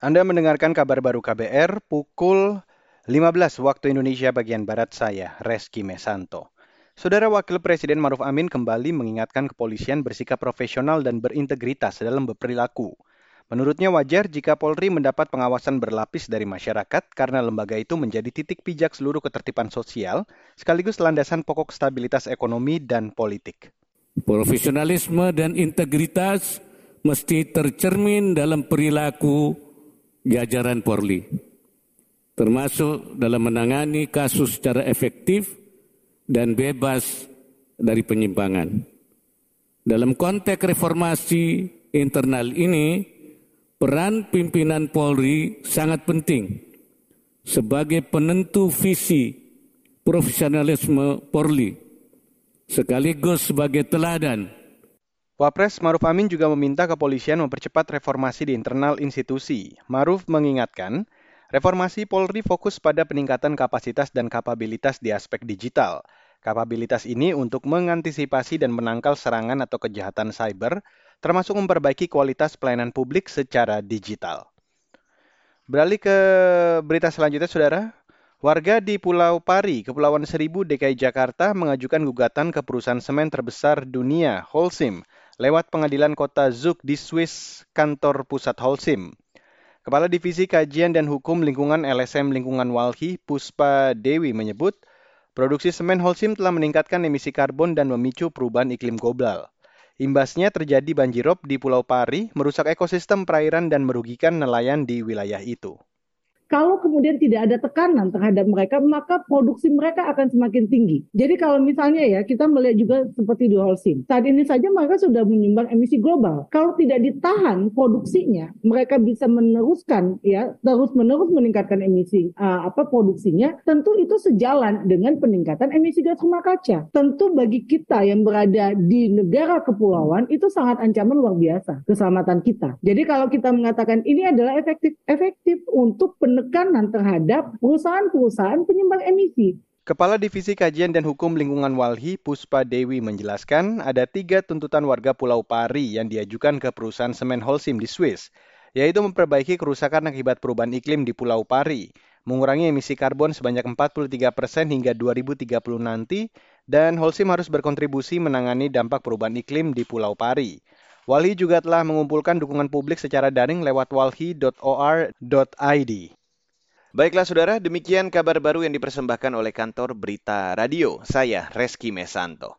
Anda mendengarkan kabar baru KBR pukul 15 waktu Indonesia bagian Barat saya, Reski Mesanto. Saudara Wakil Presiden Maruf Amin kembali mengingatkan kepolisian bersikap profesional dan berintegritas dalam berperilaku. Menurutnya wajar jika Polri mendapat pengawasan berlapis dari masyarakat karena lembaga itu menjadi titik pijak seluruh ketertiban sosial sekaligus landasan pokok stabilitas ekonomi dan politik. Profesionalisme dan integritas mesti tercermin dalam perilaku jajaran Polri, termasuk dalam menangani kasus secara efektif dan bebas dari penyimpangan. Dalam konteks reformasi internal ini, peran pimpinan Polri sangat penting sebagai penentu visi profesionalisme Polri, sekaligus sebagai teladan Wapres Maruf Amin juga meminta kepolisian mempercepat reformasi di internal institusi. Maruf mengingatkan, reformasi Polri fokus pada peningkatan kapasitas dan kapabilitas di aspek digital. Kapabilitas ini untuk mengantisipasi dan menangkal serangan atau kejahatan cyber, termasuk memperbaiki kualitas pelayanan publik secara digital. Beralih ke berita selanjutnya, Saudara. Warga di Pulau Pari, Kepulauan Seribu, DKI Jakarta mengajukan gugatan ke perusahaan semen terbesar dunia, Holcim, lewat pengadilan kota Zug di Swiss, kantor pusat Holcim. Kepala Divisi Kajian dan Hukum Lingkungan LSM Lingkungan Walhi, Puspa Dewi menyebut, produksi semen Holcim telah meningkatkan emisi karbon dan memicu perubahan iklim global. Imbasnya terjadi banjirop di Pulau Pari, merusak ekosistem perairan dan merugikan nelayan di wilayah itu. Kalau kemudian tidak ada tekanan terhadap mereka, maka produksi mereka akan semakin tinggi. Jadi kalau misalnya ya, kita melihat juga seperti di Holcim. Saat ini saja mereka sudah menyumbang emisi global. Kalau tidak ditahan produksinya, mereka bisa meneruskan ya, terus-menerus meningkatkan emisi uh, apa produksinya, tentu itu sejalan dengan peningkatan emisi gas rumah kaca. Tentu bagi kita yang berada di negara kepulauan itu sangat ancaman luar biasa keselamatan kita. Jadi kalau kita mengatakan ini adalah efektif efektif untuk pen penekanan terhadap perusahaan-perusahaan penyumbang emisi. Kepala Divisi Kajian dan Hukum Lingkungan Walhi, Puspa Dewi menjelaskan ada tiga tuntutan warga Pulau Pari yang diajukan ke perusahaan semen Holcim di Swiss, yaitu memperbaiki kerusakan akibat perubahan iklim di Pulau Pari, mengurangi emisi karbon sebanyak 43 persen hingga 2030 nanti, dan Holcim harus berkontribusi menangani dampak perubahan iklim di Pulau Pari. Walhi juga telah mengumpulkan dukungan publik secara daring lewat walhi.or.id. Baiklah saudara, demikian kabar baru yang dipersembahkan oleh kantor Berita Radio. Saya Reski Mesanto.